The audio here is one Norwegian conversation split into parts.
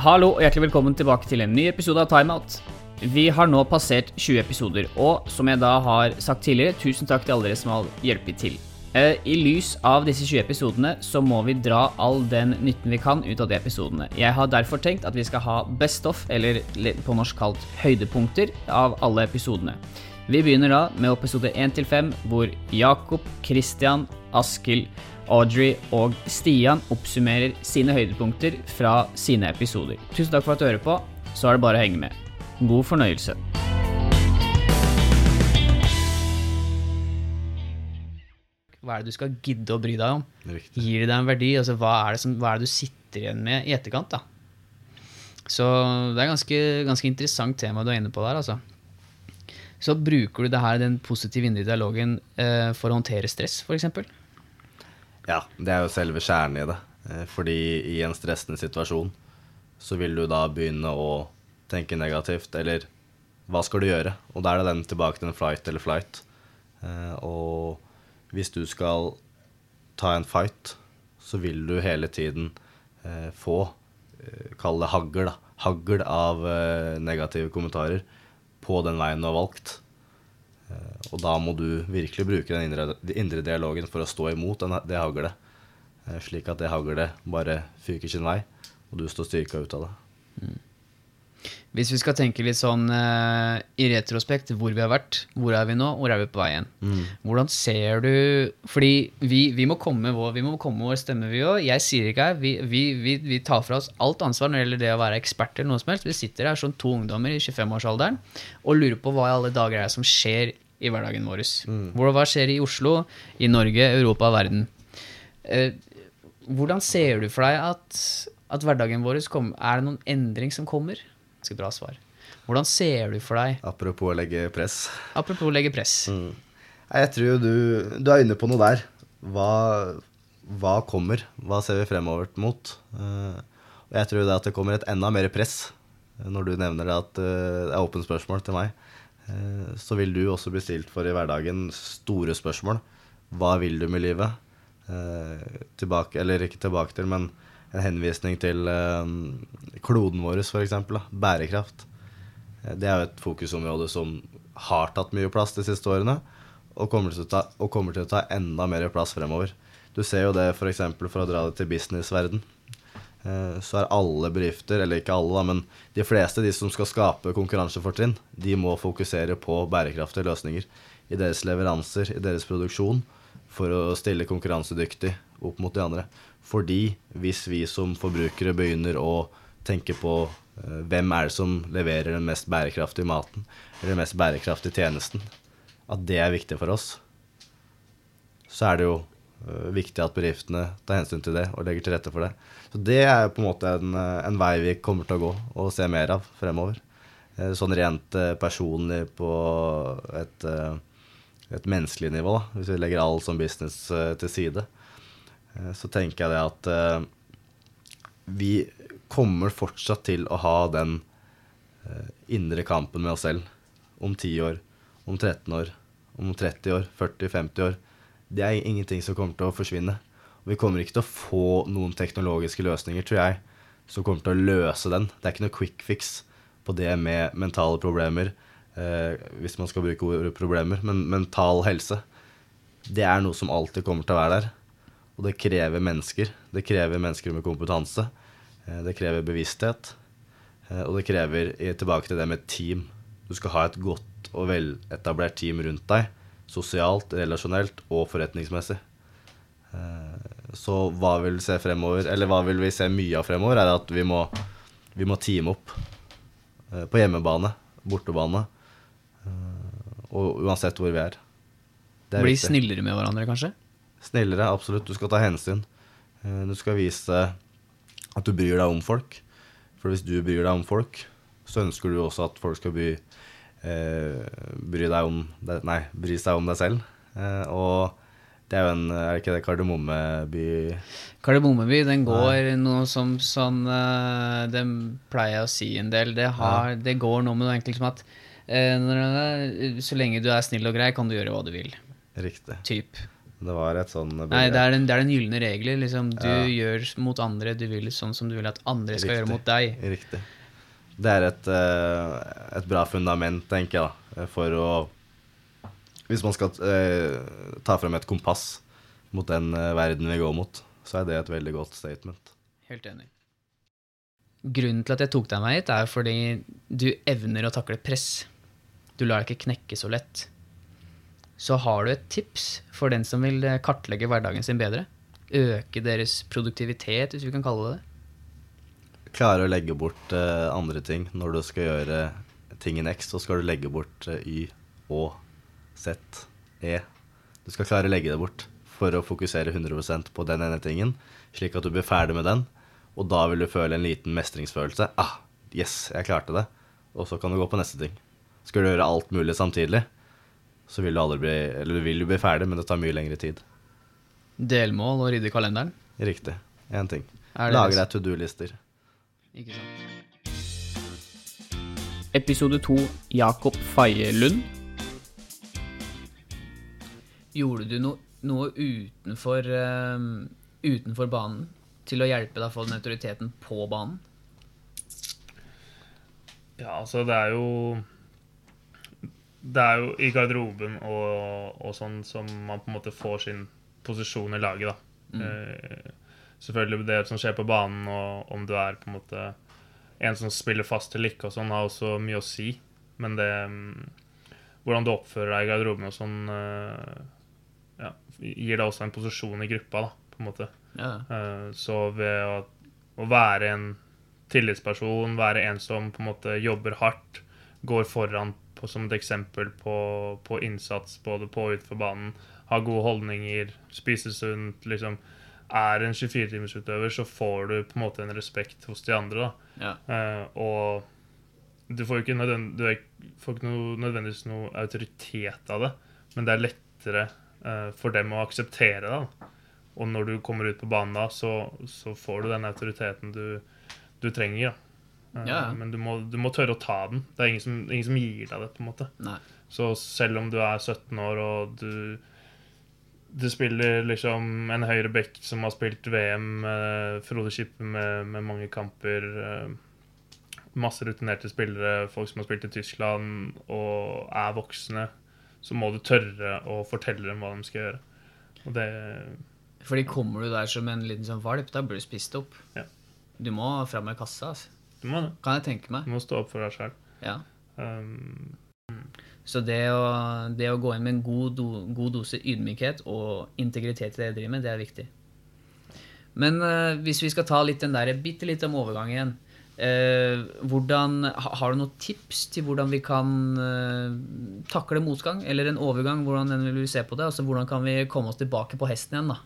Hallo og hjertelig velkommen tilbake til en ny episode av Timeout. Vi har nå passert 20 episoder, og som jeg da har sagt tidligere, tusen takk til alle dere som har hjulpet til. Eh, I lys av disse 20 episodene så må vi dra all den nytten vi kan ut av de episodene. Jeg har derfor tenkt at vi skal ha best of, eller på norsk kalt høydepunkter, av alle episodene. Vi begynner da med episode 1 til 5, hvor Jakob, Christian, Askild, Audrey og Stian oppsummerer sine høydepunkter fra sine episoder. Tusen takk for at du hører på. Så er det bare å henge med. God fornøyelse. Hva er det du skal gidde å bry deg om? Riktig. Gir det deg en verdi? Altså, hva, er det som, hva er det du sitter igjen med i etterkant? da? Så det er ganske, ganske interessant tema du er inne på der. altså. Så bruker du det her, den positive indre dialogen eh, for å håndtere stress, f.eks.? Ja, det er jo selve kjernen i det. Eh, Fordi i en stressende situasjon så vil du da begynne å tenke negativt, eller hva skal du gjøre? Og da er det den tilbake til en flight eller flight. Eh, Og hvis du skal ta en fight, så vil du hele tiden eh, få, kall det hagl, da. Hagl av negative kommentarer på den veien du har valgt. Eh, Og da må du virkelig bruke den indre, indre dialogen for å stå imot den, det haglet. Eh, Slik at det haglet bare fyker sin vei, og du står styrka ut av det. Hvis vi skal tenke litt sånn uh, i retrospekt, hvor vi har vært, hvor er vi nå, hvor er vi på vei igjen? Hvordan ser du Fordi vi, vi, må komme vår, vi må komme vår stemme, vi òg. Jeg sier ikke her, vi, vi, vi, vi tar fra oss alt ansvar når det gjelder det å være ekspert eller noe som helst. Vi sitter her som to ungdommer i 25-årsalderen og lurer på hva i alle dager er som skjer i hverdagen vår. Hvor, hva skjer i Oslo, i Norge, Europa verden? Uh, hvordan ser du for deg at, at hverdagen vår kom, Er det noen endring som kommer? Ganske bra svar. Hvordan ser du for deg Apropos å legge press. Apropos å legge press. Mm. Jeg tror du, du er inne på noe der. Hva, hva kommer? Hva ser vi fremover mot? Eh, og jeg tror det at det kommer et enda mer press eh, når du nevner det at eh, det er åpent spørsmål til meg. Eh, så vil du også bli stilt for i hverdagen store spørsmål. Hva vil du med livet? Eh, tilbake, eller ikke tilbake til, men en henvisning til eh, kloden vår, f.eks. Bærekraft. Eh, Det er jo et fokusområde som har tatt mye plass de siste årene, og kommer til å ta, til å ta enda mer plass fremover. Du ser jo det f.eks. For, for å dra det til businessverden. Eh, Så er alle bedrifter, eller ikke alle, da, men de fleste de som skal skape konkurransefortrinn, de må fokusere på bærekraftige løsninger i deres leveranser, i deres produksjon, for å stille konkurransedyktig opp mot de andre. Fordi hvis vi som forbrukere begynner å tenke på eh, hvem er det som leverer den mest bærekraftige maten, eller den mest bærekraftige tjenesten, at det er viktig for oss, så er det jo eh, viktig at bedriftene tar hensyn til det og legger til rette for det. Så det er på en måte en, eh, en vei vi kommer til å gå og se mer av fremover. Sånn rent personlig på et, et menneskelig nivå, da, hvis vi legger all sånn business til side, så tenker jeg det at eh, vi kommer fortsatt til å ha den eh, indre kampen med oss selv om 10 år, om 13 år, om 30 år, 40-50 år. Det er ingenting som kommer til å forsvinne. Vi kommer ikke til å få noen teknologiske løsninger, tror jeg, som kommer til å løse den. Det er ikke noe quick fix på det med mentale problemer, eh, hvis man skal bruke ordet problemer, men mental helse. Det er noe som alltid kommer til å være der. Og det krever mennesker. Det krever mennesker med kompetanse. Eh, Det krever bevissthet. Eh, Og det krever tilbake til det med team. Du skal ha et godt og veletablert team rundt deg. Sosialt, relasjonelt og forretningsmessig. Eh, Så hva vil vi se fremover, eller hva vil vi se mye av fremover, er at vi må, vi må teame opp. På hjemmebane, bortebane. Og uansett hvor vi er. Er Bli viktig. snillere med hverandre, kanskje? Snillere, absolutt. Du skal ta hensyn. Eh, Du skal vise at du bryr deg om folk. For hvis du bryr deg om folk, så ønsker du også at folk skal bry, eh, bry, deg om deg, nei, bry seg om deg selv. Eh, og det er jo en Er det ikke det Kardemommeby Kardemommeby, den går noe som sånn Den pleier jeg å si en del. Det, har, det går noe med noe enkelt som at eh, så lenge du er snill og grei, kan du gjøre hva du vil. Riktig. Typ. Det var et sånn Nei, det er den, det er den gylne regel. Liksom. Du Ja. gjør mot andre du vil sånn som du vil at andre skal Riktig. gjøre mot deg. Riktig. Det er et, eh, et bra fundament, tenker jeg, da, for å Hvis man skal eh, ta frem et kompass mot den eh, verden vi går mot, så er det et veldig godt statement. Helt enig. Grunnen til at jeg tok deg med hit, er fordi du evner å takle press. Du lar deg ikke knekke så lett. Så har du et tips for den som vil eh, kartlegge hverdagen sin bedre? Øke deres produktivitet, hvis vi kan kalle det det. Klare å legge bort uh, andre ting. Når du skal gjøre ting i Next, så skal du legge bort uh, Y, Å, Z, E. Du skal klare å legge det bort for å fokusere 100% på den ene tingen, slik at du blir ferdig med den. Og da vil du føle en liten mestringsfølelse. Ah, yes, jeg klarte det. Og så kan du gå på neste ting. Skal du gjøre alt mulig samtidig, så vil du aldri bli Eller du vil jo bli ferdig, men det tar mye lengre tid. Delmål og rydde kalenderen. Riktig. Én ting. Lage deg to do-lister. Ikke sant. Episode to Jakob Faye Lund. Gjorde du no, noe utenfor, uh, utenfor banen til å hjelpe deg å få den autoriteten på banen? Ja, altså det er jo Det er jo i garderoben og, og sånn som man på en måte får sin posisjon i laget, da. Eh, selvfølgelig det som skjer på banen, og om du er på en måte en som spiller fast eller ikke, og sånn, har også mye å si. Men det mm, Hvordan du oppfører deg i garderoben og sånn, eh, ja, gir deg også en posisjon i gruppa, da, på en måte. Ja. Eh, Så ved å, å være en tillitsperson, være en som på en måte jobber hardt, går foran på, som et eksempel på, på innsats både på og utenfor banen, har gode holdninger, spiser sunt, liksom er en 24-timersutøver, så får du på en måte en respekt hos de andre. da. Ja. Eh, og du får jo ikke, får ikke noe, nødvendigvis noe autoritet av det, men det er lettere eh, for dem å akseptere det. da. Og når du kommer ut på banen da, så, så får du den autoriteten du, du trenger. da. Eh, Ja, ja. Men du må, du må tørre å ta den. Det er ingen som, ingen som gir deg det. på en måte. Nei. Så selv om du er 17 år og du, du spiller liksom en høyre back som har spilt VM, eh, Frode Kippe med, med mange kamper, eh, masse rutinerte spillere, folk som har spilt i Tyskland og er voksne, så må du tørre å fortelle dem hva de skal gjøre. Og det Fordi kommer du der som en liten sånn valp, da blir du spist opp. Ja. Du må fram med kassa, altså. Du må, kan jeg tenke meg. du må stå opp for deg sjøl. Ja. Um, Så det å, det å gå inn med en god, do, god dose ydmykhet og integritet i det jeg driver med, det er viktig. Men uh, hvis vi skal ta litt den der bitte litt om overgang igjen uh, hvordan, Har du noen tips til hvordan vi kan uh, takle motgang? Eller en overgang, hvordan den vil vi se på det? Altså Hvordan kan vi komme oss tilbake på hesten igjen? da?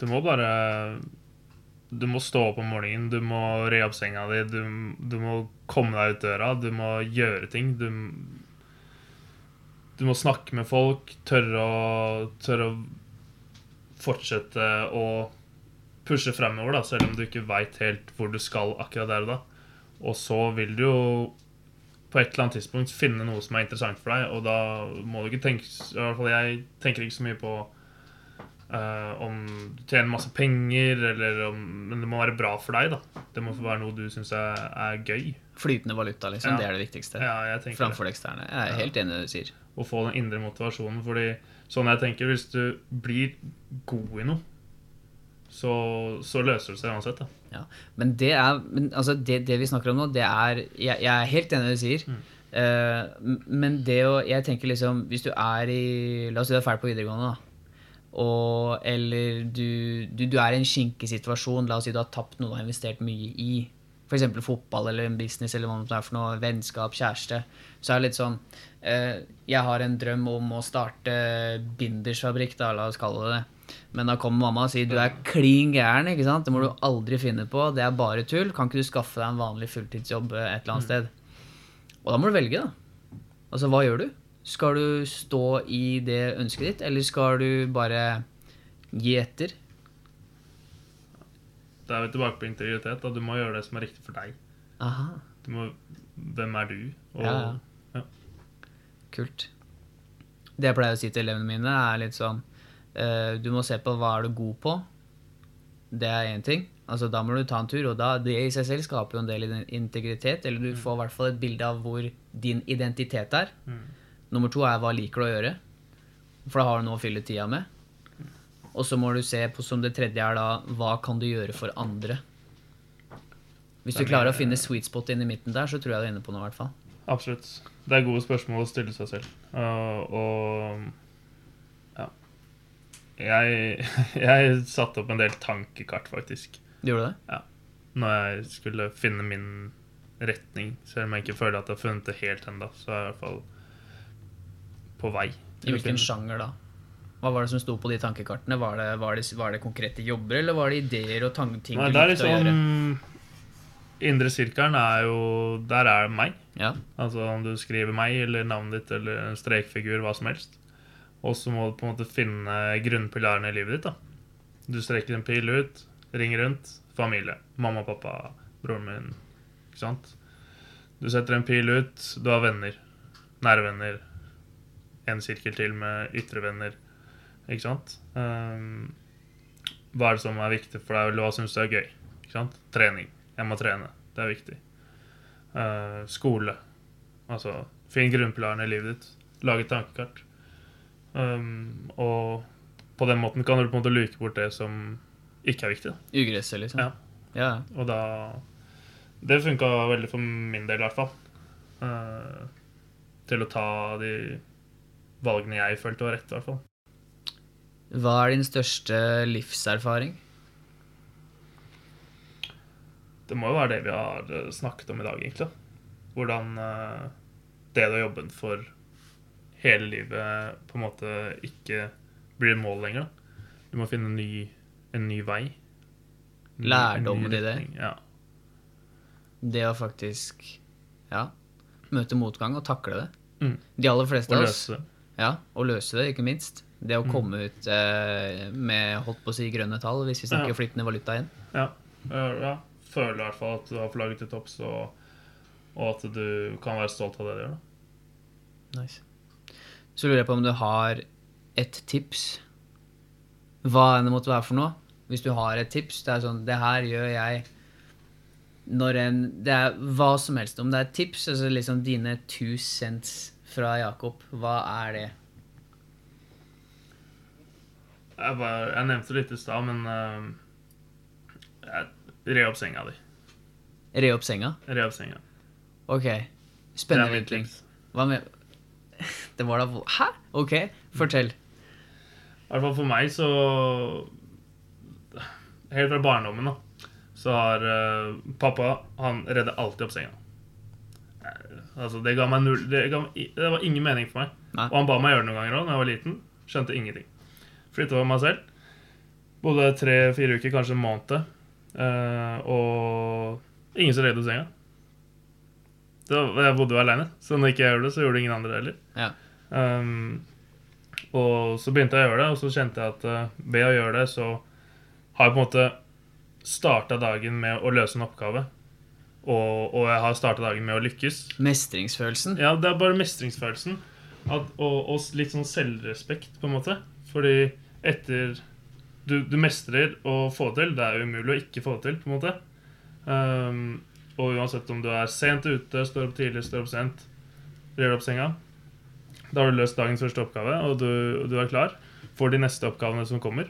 Du må bare Du må stå opp om morgenen, du må re opp senga di, du, du må komme deg ut døra, du må gjøre ting. Du, du må snakke med folk, tørre å, tørre å fortsette å pushe fremover, da, selv om du ikke veit helt hvor du skal akkurat der og da. Og så vil du jo på et eller annet tidspunkt finne noe som er interessant for deg, og da må du ikke tenke I hvert fall jeg tenker ikke så mye på Eh, om du tjener masse penger, eller om Men det må være bra for deg, da. Det må være noe du syns er, er gøy. Flytende valuta, liksom. Ja. Det er det viktigste. Ja. Framfor det eksterne. Jeg er helt enig i det du sier. Å få den indre motivasjonen. Fordi sånn jeg tenker, hvis du blir god i noe, så, så løser det seg uansett. da. Ja, men det er men, altså det, det vi snakker om nå, det er Jeg, jeg er helt enig i det du sier. Mm. Uh, men det å Jeg tenker liksom Hvis du er i La oss si du er ferdig på videregående, da. Og, eller du, du, du er i en skinkesituasjon. La oss si du har tapt noe du har investert mye i. F.eks. fotball eller en business eller hva det er for noe. Vennskap, kjæreste. Så er det litt sånn eh, Jeg har en drøm om å starte bindersfabrikk, da, la oss kalle det det. Men da kommer mamma og sier du er klin gæren. ikke sant? Det må du aldri finne på. Det er bare tull. Kan ikke du skaffe deg en vanlig fulltidsjobb eh, et eller annet sted? Og da må du velge, da. Altså, hva gjør du? Skal du stå i det ønsket ditt, eller skal du bare gi etter? Da er vi tilbake på integritet. da. Du må gjøre det som er riktig for deg. Aha, Du må, hvem er du? Og, Ja, ja. kult. Det jeg pleier å si til elevene mine, er litt sånn uh, Du må se på hva er du god på. Det er én ting. Altså, da må du ta en tur, og da, det i seg selv skaper jo en del integritet. Eller du får i hvert fall et bilde av hvor din identitet er. Nummer to er hva liker du å gjøre. For da har du noe å fylle tida med. Og så må du se på som det tredje er da hva kan du gjøre for andre. Hvis du er klarer å finne sweet spot inn i midten der, så tror jeg du er inne på noe, i hvert fall. Absolutt. Det er gode spørsmål å stille seg selv. Uh, og ja. Jeg, jeg satte opp en del tankekart, faktisk, Gjorde du det? Ja. når jeg skulle finne min retning. Selv om jeg ikke føler at jeg har funnet det helt ennå, så er jeg i hvert fall på vei. I hvilken sjanger da? Hva var det som sto på de tankekartene? Var det, var det, var det konkrete jobber, eller var det ideer og ting Nei, du likte liksom, å gjøre? Indre sirkelen er jo Der er det meg. Ja. Altså om du skriver meg eller navnet ditt eller en strekfigur, hva som helst. Og så må du på en måte finne grunnpilarene i livet ditt. da. Du strekker en pil ut, ringer rundt, familie. Mamma, pappa, broren min. Ikke sant? Du setter en pil ut, du har venner. Nære venner. En sirkel til med ytre venner. Ikke sant? Um, hva er det som er viktig for deg, eller hva syns du er gøy? Ikke sant? Trening. Jeg må trene. Det er viktig. Uh, skole. Altså, finn grunnpilaren i livet ditt. Lag et tankekart. Um, og på den måten kan du på en måte luke bort det som ikke er viktig. Da. Ugresset, liksom. Ja. ja. Og da Det funka veldig for min del, i hvert fall. Uh, til å ta de valgene jeg følte var rett, i hvert fall. Hva er din største livserfaring? Det må jo være det vi har eh, snakket om i dag, egentlig. Hvordan eh, det du har jobbet for hele livet, på en måte ikke blir et mål lenger. Du må finne en ny, en ny vei. Ny i det. Ja. Det å faktisk ja, møte motgang og takle det. Mm. De aller fleste av oss. Ja, og løse det, ikke minst. Det å Mm. komme ut eh, med holdt på å si grønne tall, hvis vi snakker Ja. flytende valuta igjen. Ja. Ja, ja. Føler i hvert fall at du har flagget til topps, og, og at du kan være stolt av det du gjør. Da. Nice. Så lurer jeg på om du har et tips. Hva enn det måtte være for noe. Hvis du har et tips, det er sånn Det her gjør jeg når en Det er hva som helst. Om det er tips, altså liksom dine two cents fra Jakob, hva er det? Jeg, bare, jeg nevnte det litt i stad, men uh, jeg- Re opp senga di. Re opp senga? Re opp senga. Ok. Spennende vinkling. Hva med Det var da Hæ? Ok, fortell. I hvert fall for meg så Helt fra barndommen da så har uh, pappa Han redder alltid opp senga. Altså, det ga meg null Det, ga, det var ingen mening for meg. Nei. Og han ba meg gjøre det noen ganger òg da jeg var liten. Skjønte ingenting. Flytta for meg selv. Bodde tre-fire uker, kanskje en måned. Uh, og ingen som redde senga. Var, jeg bodde jo aleine, så når ikke jeg gjorde det, så gjorde ingen andre det heller. Ja. Um, og så begynte jeg å gjøre det, og så kjente jeg at uh, ved å gjøre det, så har jeg på en måte starta dagen med å løse en oppgave. Og, og jeg har starta dagen med å lykkes. Mestringsfølelsen. Ja, det er bare mestringsfølelsen. At, og, og litt sånn selvrespekt, på en måte. Fordi etter du, du mestrer å få til. Det er umulig å ikke få til, på en måte. Um, og uansett om du er sent ute, står opp tidlig, står opp sent, rer opp senga, da har du løst dagens første oppgave, og du, du er klar for de neste oppgavene som kommer.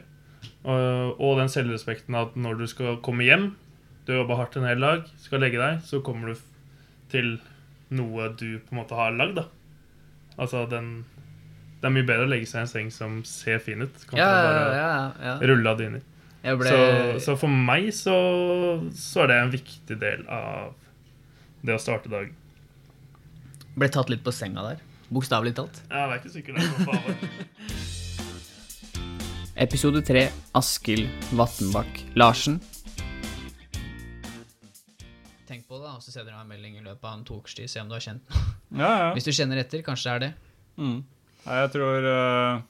Og, og den selvrespekten at når du skal komme hjem, du har jobba hardt en hel dag, skal legge deg, så kommer du til noe du på en måte har lagd. da. Altså, den Det er mye bedre å legge seg i en seng som ser fin ut, kontra Ja, bare ja, ja. rulle av dyner. Ble Så, så for meg så, så er det en viktig del av det å starte dagen. Ble tatt litt på senga der. Bokstavelig talt. Ja, det er ikke sikkert det. Episode 3 Askild Vatnbakk Larsen. Så sender du meg en melding i løpet av en to ukers tid. Se om du har kjent noe. Ja, ja. Hvis du kjenner etter, kanskje det er det. Mm. Nei, jeg tror uh,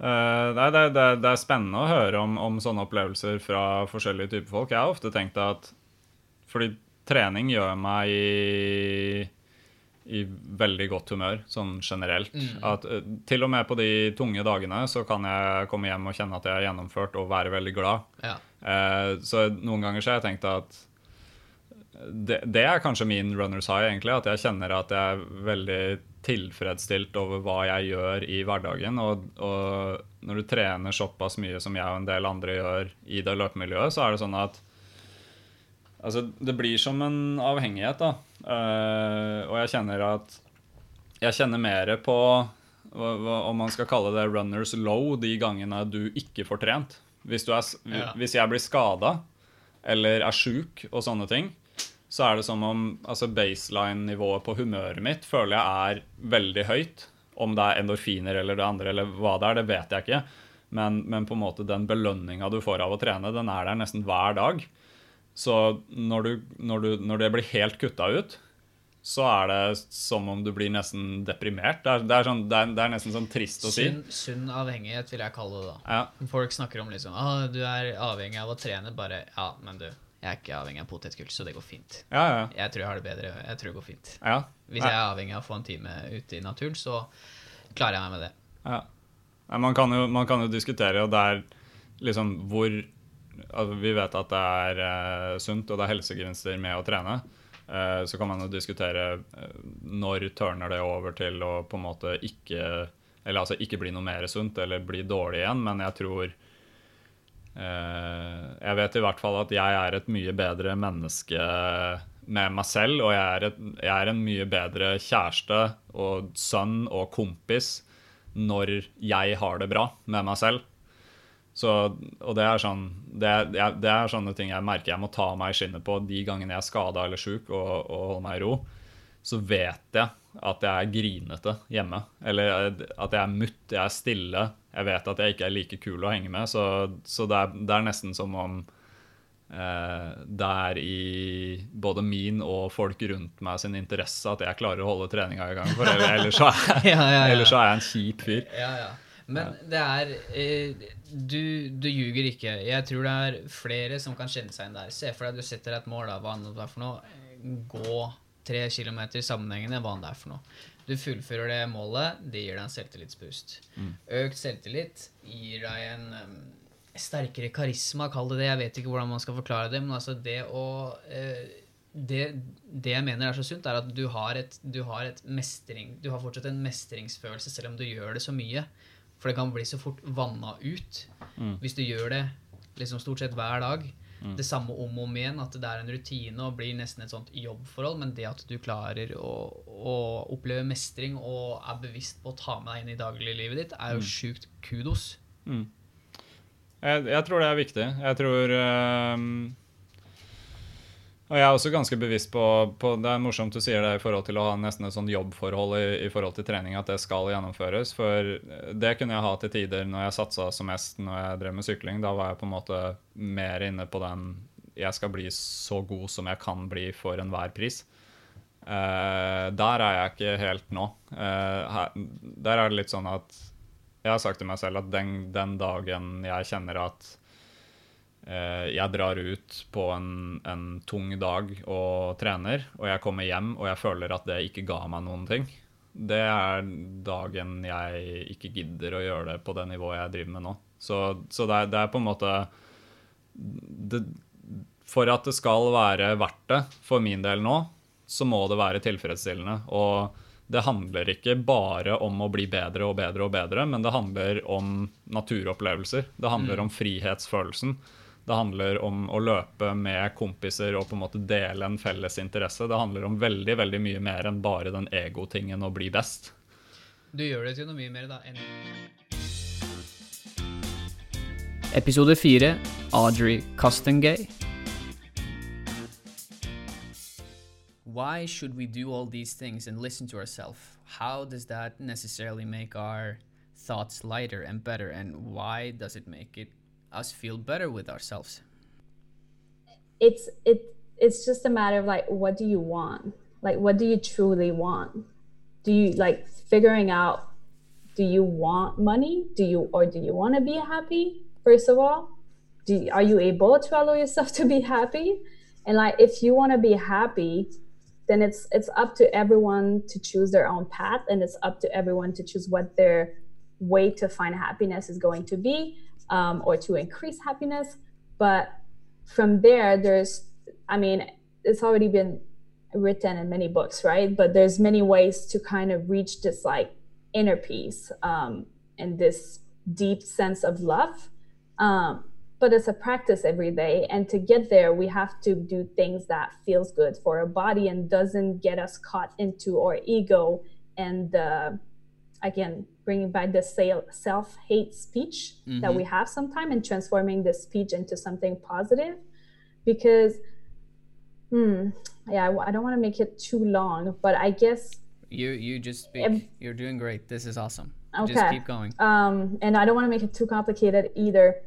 uh, det, er- det, er- det er spennende å høre om, om sånne opplevelser fra forskjellige typer folk. Jeg har ofte tenkt at Fordi trening gjør meg i veldig godt humør, sånn generelt. At eh, Til og med på de tunge dagene så kan jeg komme hjem og kjenne at jeg har gjennomført og være veldig glad. Ja. Eh, så noen ganger så har jeg tenkt at det, det er kanskje min runners high, egentlig. At jeg kjenner at jeg er veldig tilfredsstilt over hva jeg gjør i hverdagen. Og, og når du trener såpass mye som jeg og en del andre gjør i det løpemiljøet, så er det sånn at Altså, det blir som en avhengighet, da. Uh, og jeg kjenner at Jeg kjenner mer på hva, hva, om man skal kalle det runners low de gangene du ikke får trent. Hvis, du er, hvis jeg blir skada eller er sjuk og sånne ting, så er det som om altså baseline-nivået på humøret mitt føler jeg er veldig høyt. Om det er endorfiner eller det andre, eller hva det er, det vet jeg ikke. Men, men på en måte den belønninga du får av å trene, den er der nesten hver dag. Så når, du, når, du, når det blir helt kutta ut, så er det som om du blir nesten deprimert. Det er, det er, sånn, det er, det er nesten sånn trist å si. Sunn, sunn avhengighet, vil jeg kalle det. da. Ja, Folk snakker om liksom ah, du er avhengig av å trene. Bare ja, men du, jeg er ikke avhengig av potetgull, så det går fint. ja, ja. Jeg tror jeg har det bedre. Jeg tror det går fint. ja. Hvis jeg er avhengig av å få en time ute i naturen, så klarer jeg meg med det. Ja. Man, kan jo, man kan jo diskutere, og det er liksom hvor altså, Vi vet at det er eh, sunt, og det er helsegevinster med å trene. Eh, så kan man jo diskutere eh, når tørner det over til å på en måte ikke Eller altså ikke bli noe mer sunt, eller bli dårlig igjen, men jeg tror Jeg vet i hvert fall at jeg er et mye bedre menneske med meg selv, og jeg er, et, jeg er en mye bedre kjæreste og sønn og kompis når jeg har det bra med meg selv. Så, og det er, sånn, det, det er- sånne ting jeg merker jeg må ta meg i skinnet på de gangene jeg er skada eller sjuk og, og holder meg i ro. Så vet jeg at jeg er grinete hjemme. Eller at jeg er mutt, jeg er stille. Jeg vet at jeg ikke er like kul å henge med. Så, så det, er, det er nesten som om eh, det er i både min og folk rundt meg sin interesse at jeg klarer å holde treninga i gang. For ellers, så er, Ja, ja, ja. ellers så er jeg en kjip fyr. Ja, ja. Men det er eh, du, du ljuger ikke. Jeg tror det er flere som kan kjenne seg igjen der. Se for deg du setter deg et mål, da, hva enn det er for noe. Gå tre kilometer sammenhengende, hva enn det er for noe. Du fullfører det målet, det gir deg en selvtillitsboost. Økt selvtillit gir deg en um, sterkere karisma, kall det det. Jeg vet ikke hvordan man skal forklare det, men altså det å uh, det, det jeg mener er så sunt, er at du har, et, du, har et mestring, du har fortsatt en mestringsfølelse selv om du gjør det så mye. For det kan bli så fort vanna ut hvis du gjør det liksom stort sett hver dag. Det samme om og om igjen, at det er en rutine og blir nesten et sånt jobbforhold. Men det at du klarer å, å oppleve mestring og er bevisst på å ta med deg inn i dagliglivet ditt, er jo sjukt kudos. Jeg, jeg tror det er viktig. Jeg tror ehm, Og jeg er også ganske bevisst på, på Det er morsomt du sier det i forhold til å ha nesten et sånn jobbforhold i, i forhold til trening, at det skal gjennomføres. For det kunne jeg ha til tider når jeg satsa som mest når jeg drev med sykling. Da var jeg på en måte mer inne på den jeg skal bli så god som jeg kan bli for enhver pris. Eh, der er jeg ikke helt nå. Eh, her, der er det litt sånn at jeg har sagt til meg selv at den, den dagen jeg kjenner at jeg drar ut på en, en tung dag og trener, og jeg kommer hjem og jeg føler at det ikke ga meg noen ting, det er dagen jeg ikke gidder å gjøre det på det nivået jeg driver med nå. Så, så det, er, det er på en måte det, For at det skal være verdt det for min del nå, så må det være tilfredsstillende. Og det handler ikke bare om å bli bedre og bedre og bedre, men det handler om naturopplevelser. Det handler om frihetsfølelsen. Det handler om å løpe med kompiser og på en måte dele en felles interesse. Det handler om veldig veldig mye mer enn bare den egotingen å bli best. Du gjør det til noe mye mer da enn Episode 4 Audrey Custengay. why should we do all these things and listen to ourselves? How does that necessarily make our thoughts lighter and better? And why does it make it us feel better with ourselves? it's it it's just a matter of like what do you want? Like what do you truly want? Do you like figuring out do you want money? Do you or do you want to be happy first of all? Do are you able to allow yourself to be happy? And like if you want to be happy then it's it's up to everyone to choose their own path and it's up to everyone to choose what their way to find happiness is going to be um, or to increase happiness. But from there there's i mean it's already been written in many books right? But there's many ways to kind of reach this like inner peace um, and this deep sense of love. Um, but it's a practice every day. And to get there we have to do things that feels good for our body and doesn't get us caught into our ego and uh, again bringing back the self-hate speech mm-hmm. that we mm-hmm. have sometimes and transforming the speech into something positive because hmm yeah i don't want to make it too long but i guess you you just speak if, you're doing great this is awesome okay. just keep going um and i don't want to make it too complicated either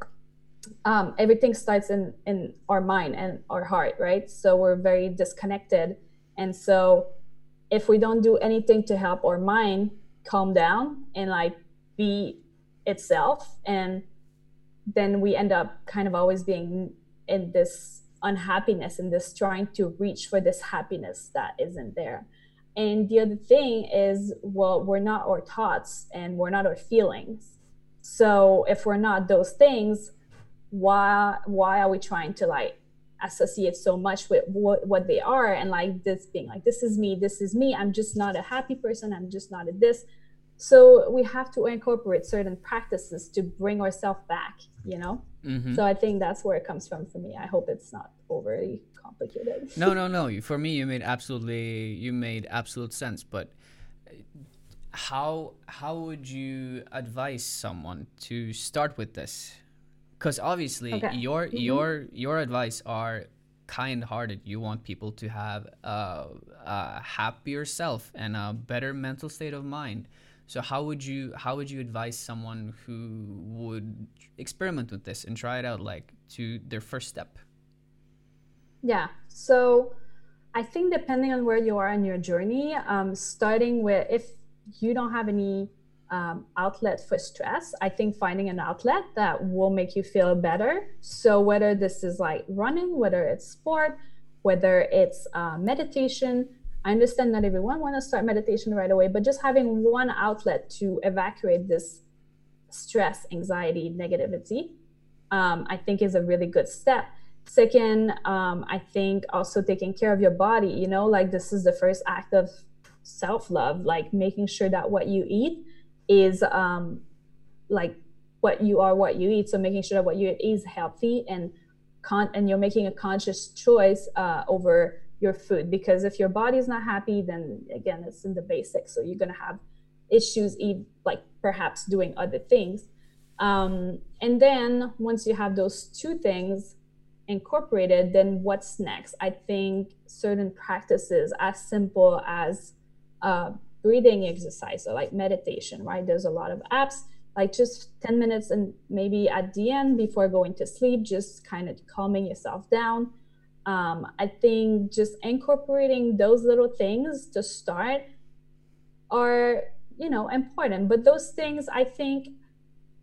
um, everything starts in in our mind and our heart right so we're very disconnected and so if we don't do anything to help our mind calm down and like be itself. And then we end up kind of always being in this unhappiness and this trying to reach for this happiness that isn't there. And the other thing is well we're not our thoughts and we're not our feelings. So if we're not those things why why are we trying to like associate so much with what, what they are and like this being like this is me this is me. I'm just not a happy person. I'm just not a this so we have to incorporate certain practices to bring ourselves back you know? Mm-hmm. so i think that's where it comes from for me. I hope it's not overly complicated. No no no. For me you made absolutely you made absolute sense. But how how would you advise someone to start with this? Because obviously okay. your mm-hmm. your your advice are kind-hearted. You want people to have a, a, happier self and a better mental state of mind so how would you how would you advise someone who would experiment with this and try it out like to their first step yeah so i think depending on where you are in your journey um, starting with if you don't have any um, outlet for stress. I think finding an outlet that will make you feel better. So, whether this is like running, whether it's sport, whether it's uh, meditation, I understand not everyone want to start meditation right away, but just having one outlet to evacuate this stress, anxiety, negativity, um, I think is a really good step. Second, um, I think also taking care of your body, you know, like this is the first act of self love, like making sure that what you eat is um, like what you are, what you eat. So making sure that what you eat is healthy and con- and you're making a conscious choice uh, over your food. Because if your body is not happy, then again, it's in the basics. So you're gonna have issues, eat like perhaps doing other things. Um, and then once you have those two things incorporated, then what's next? I think certain practices as simple as uh, breathing exercise or like meditation, right? There's a lot of apps, like just 10 minutes and maybe at the end before going to sleep, just kind of calming yourself down. Um, I think just incorporating those little things to start are, you know, important. But those things, I think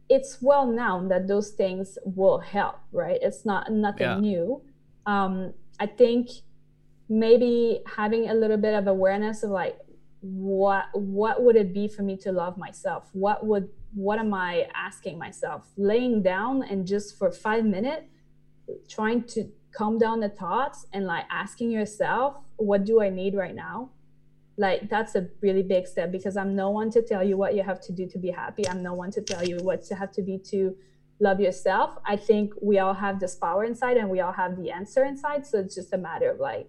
it's well known that those things will help, right? It's not nothing yeah. new. Um, I think maybe having a little bit of awareness of like what what would it be for me to love myself what would what am i asking myself laying down and just for five minutes trying to calm down the thoughts and like asking yourself what do i need right now? Like that's a really big step because i'm no one to tell you what you have to do to be happy. I'm no one to tell you what to have to be to love yourself. I think we all have this power inside and we all have the answer inside. So it's just a matter of like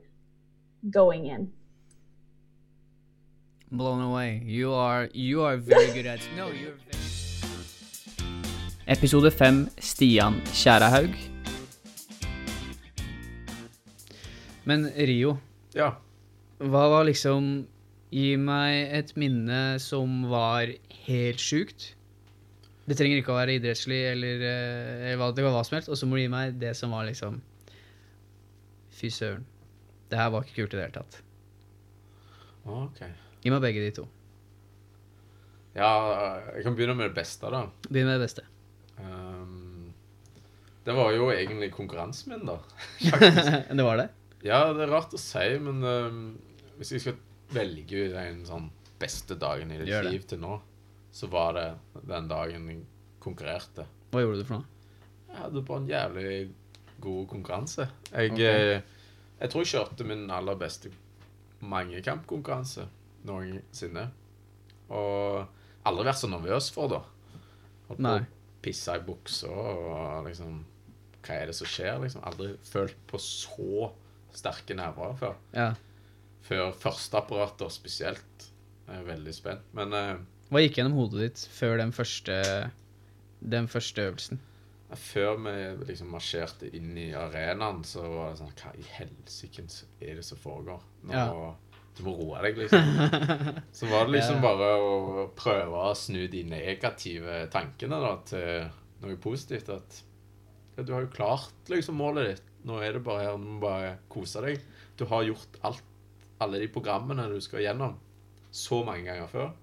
going in. Blown away. You are, you are very good at No, you're very... Episode 5 Stian Kjærahaug. Men Rio, Ja. hva var liksom Gi meg et minne som var helt sjukt. Det trenger ikke å være idrettslig eller, eh, eller hva, det kan hva som helst. Og så må du gi meg det som var liksom Fy søren. Det her var ikke kult i det hele tatt. Ok. Gi meg begge de to. Ja, jeg kan begynne med det beste, da. Begynn med det beste. Um, det var jo egentlig konkurransen min, da. det var det? Ja, det er rart å si, men uh, Hvis jeg skal velge ut en sånn beste dagen i ditt Gjør det. liv til nå, så var det den dagen jeg konkurrerte. Hva gjorde du for noe? Jeg hadde bare en jævlig god konkurranse. Jeg, okay. eh, jeg tror jeg kjørte min aller beste mangekampkonkurranse noensinne. Og aldri vært så nervøs for det. Holdt på Nei. å pisse i buksa og liksom Hva er det som skjer? liksom Aldri følt på så sterke nerver før. Ja. Før førsteapparater spesielt. Jeg er veldig spent. Men uh, Hva gikk gjennom hodet ditt før den første, den første øvelsen? Før vi liksom marsjerte inn i arenaen, så var det sånn Hva i helsike er det som foregår? Nå, Ja. Du må roe deg, liksom. Så var det liksom bare å prøve å snu de negative tankene da, til noe positivt. At ja, du har jo klart liksom målet ditt. Nå er det bare her, du må bare kose deg. Du har gjort alt, alle de programmene du skal gjennom, så mange ganger før.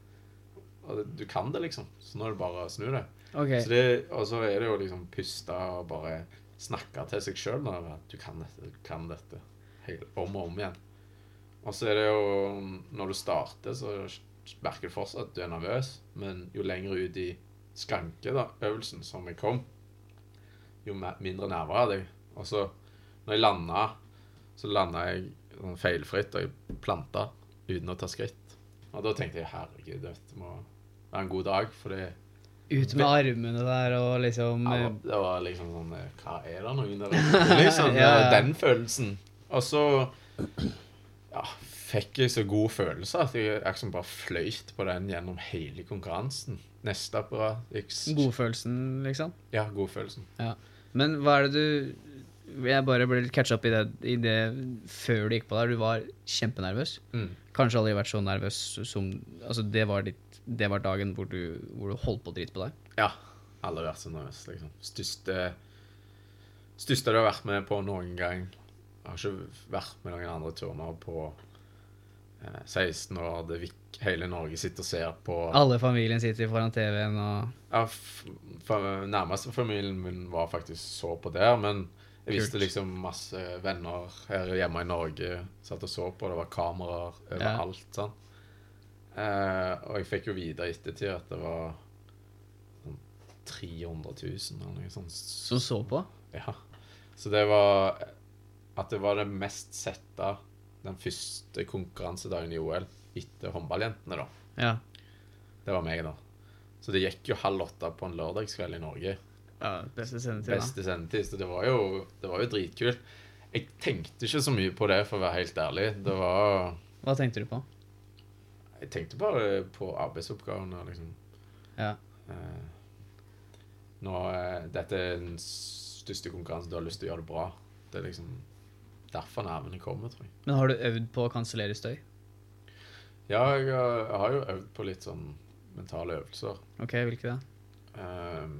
Og du kan det, liksom. Så nå er det bare å snu det. Ok. Så det, og så er det jo liksom puste og bare snakke til seg sjøl at du kan dette, du kan dette. Hele, om og om igjen. Og så er det jo Når du starter, så merker du fortsatt at du er nervøs, men jo lenger ut i skanke, da, øvelsen, som jeg kom, jo mindre nerver hadde jeg. Og så, når jeg landa, så landa jeg sånn feilfritt, og jeg planta uten å ta skritt. Og da tenkte jeg herregud, dette må være en god dag, fordi Ut med armene der og liksom ja, eh, det var liksom sånn eh, Hva er det noen der ute? Liksom, Ja. Den følelsen. Og så ja, fikk jeg så god følelse at jeg liksom bare fløyt på den gjennom hele konkurransen. Neste apparat gikk godfølelsen, liksom. Ja, godfølelsen. Men hva er det du Jeg bare ble litt catcha up i det, i det før du gikk på der. Du var kjempenervøs. Mm. Kanskje aldri vært så nervøs som Altså, det var, ditt, det var dagen hvor du, hvor du holdt på å drite på deg. Ja. Aldri vært så nervøs, liksom. Største Største du har vært med på noen gang. Jeg har ikke vært med noen andre turner på eh, 16 år. Det vik hele Norge sitter og ser på. Alle familien sitter foran TV-en og Ja, nærmeste familien min var faktisk så på der, men jeg visste liksom masse venner her hjemme i Norge satt og så på. Det var kameraer overalt. sånn. Eh, og jeg fikk jo vite i ettertid at det var sånn 300 000 eller noe sånt. som så på. Ja. Så det var At det var det mest sette den første konkurransedagen i OL etter håndballjentene, da. Ja. Det var meg, da. Så det gikk jo halv åtte på en lørdagskveld i Norge. Ja beste sendetid. Beste sendetid. Så det var, jo, det var jo dritkult. Jeg tenkte ikke så mye på det, for å være helt ærlig. Det var Hva tenkte du på? Jeg tenkte bare på arbeidsoppgavene, liksom. Ja. Eh, nå, eh, dette er den største konkurransen du har lyst til å gjøre det bra. Det er liksom derfor nervene kommer, tror jeg. Men har du øvd på å kansellere støy? Ja, jeg, har- jeg har jo øvd på litt sånn mentale øvelser. Ok, hvilke da? Um,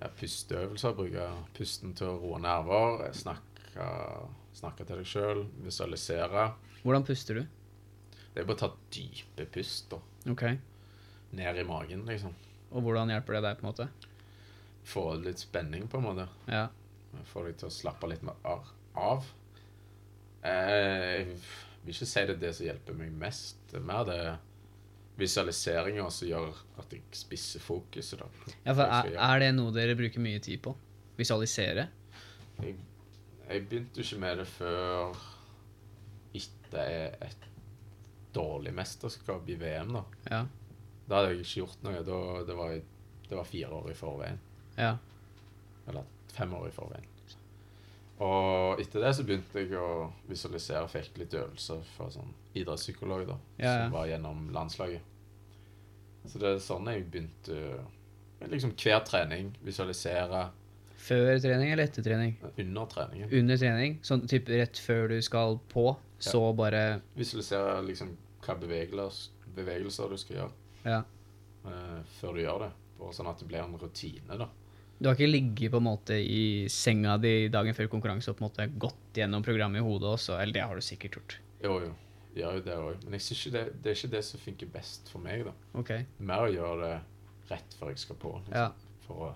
ja, pusteøvelser. Bruke pusten til å roe nerver. Snakke, snakke til deg sjøl. Visualisere. Hvordan puster du? Det er bare å ta dype pust da. Ok. ned i magen, liksom. Og hvordan hjelper det deg, på en måte? Få litt spenning, på en måte. Ja. Få deg til å slappe litt mer av-. Eh, Jeg vil ikke si det er det som hjelper meg mest. Det er mer det visualiseringa som gjør at jeg spisser fokuset. da. ja, for er, er det noe dere bruker mye tid på? Visualisere? Jeg, jeg begynte jo ikke med det før etter et dårlig mesterskap i VM. Da Ja. Da hadde jeg ikke gjort noe. Da, det, var, det var fire år i forveien. Ja. Eller fem år i forveien. Og etter det så begynte jeg å visualisere fikk litt øvelser fra sånn idrettspsykolog da, Ja, ja. som var gjennom landslaget. Så det er sånn jeg begynte liksom hver trening visualisere Før trening eller etter trening? under trening. Under trening? Sånn typ rett før du skal på, så bare Visualisere liksom hva bevegelser, bevegelser du skal gjøre Ja. eh, før du gjør det. Bare sånn at det blir en rutine, da. Du har ikke ligget på en måte i senga di dagen før konkurranse og på en måte gått gjennom programmet i hodet også? Eller det har du sikkert gjort. Jo, jo. Gjør jo det òg. Men jeg synes ikke det, det er ikke det som funker best for meg, da. Okay. Mer å gjøre det rett før jeg skal på. Liksom, Ja. For å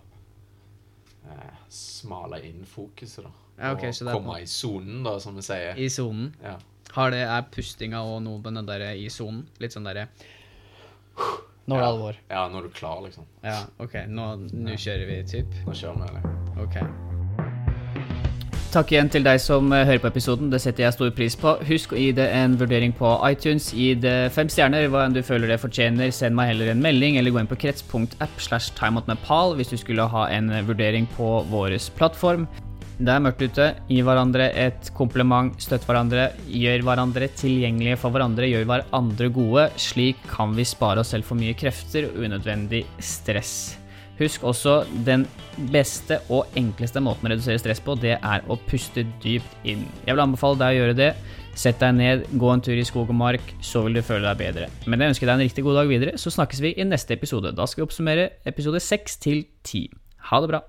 eh, smale inn fokuset, da. Ja, okay, og komme på- i sonen, da, som vi sier. I sonen. Ja. Har det, Er pustinga og noe med den der i sonen? Litt sånn derre Nå er det Ja. alvor. Ja, når du er klar, liksom. Ja, OK. Nå, nå kjører vi, typ. Nå kjører vi. Eller? Ok. Takk igjen til deg som eh, hører på episoden. Det setter jeg stor pris på. Husk å gi det en vurdering på iTunes. Gi det fem stjerner, hva enn du føler det fortjener. Send meg heller en melding, eller gå inn på krets.app slash timeoutnepal hvis du skulle ha en vurdering på vår plattform. Det er mørkt ute. Gi hverandre et kompliment, støtt hverandre, gjør hverandre tilgjengelige for hverandre, gjør hverandre gode. Slik kan vi spare oss selv for mye krefter og unødvendig stress. Husk også den beste og enkleste måten å redusere stress på, det er å puste dypt inn. Jeg vil anbefale deg å gjøre det. Sett deg ned, gå en tur i skog og mark, så vil du føle deg bedre. Men jeg ønsker deg en riktig god dag videre, så snakkes vi i neste episode. Da skal vi oppsummere episode 6 til 10. Ha det bra.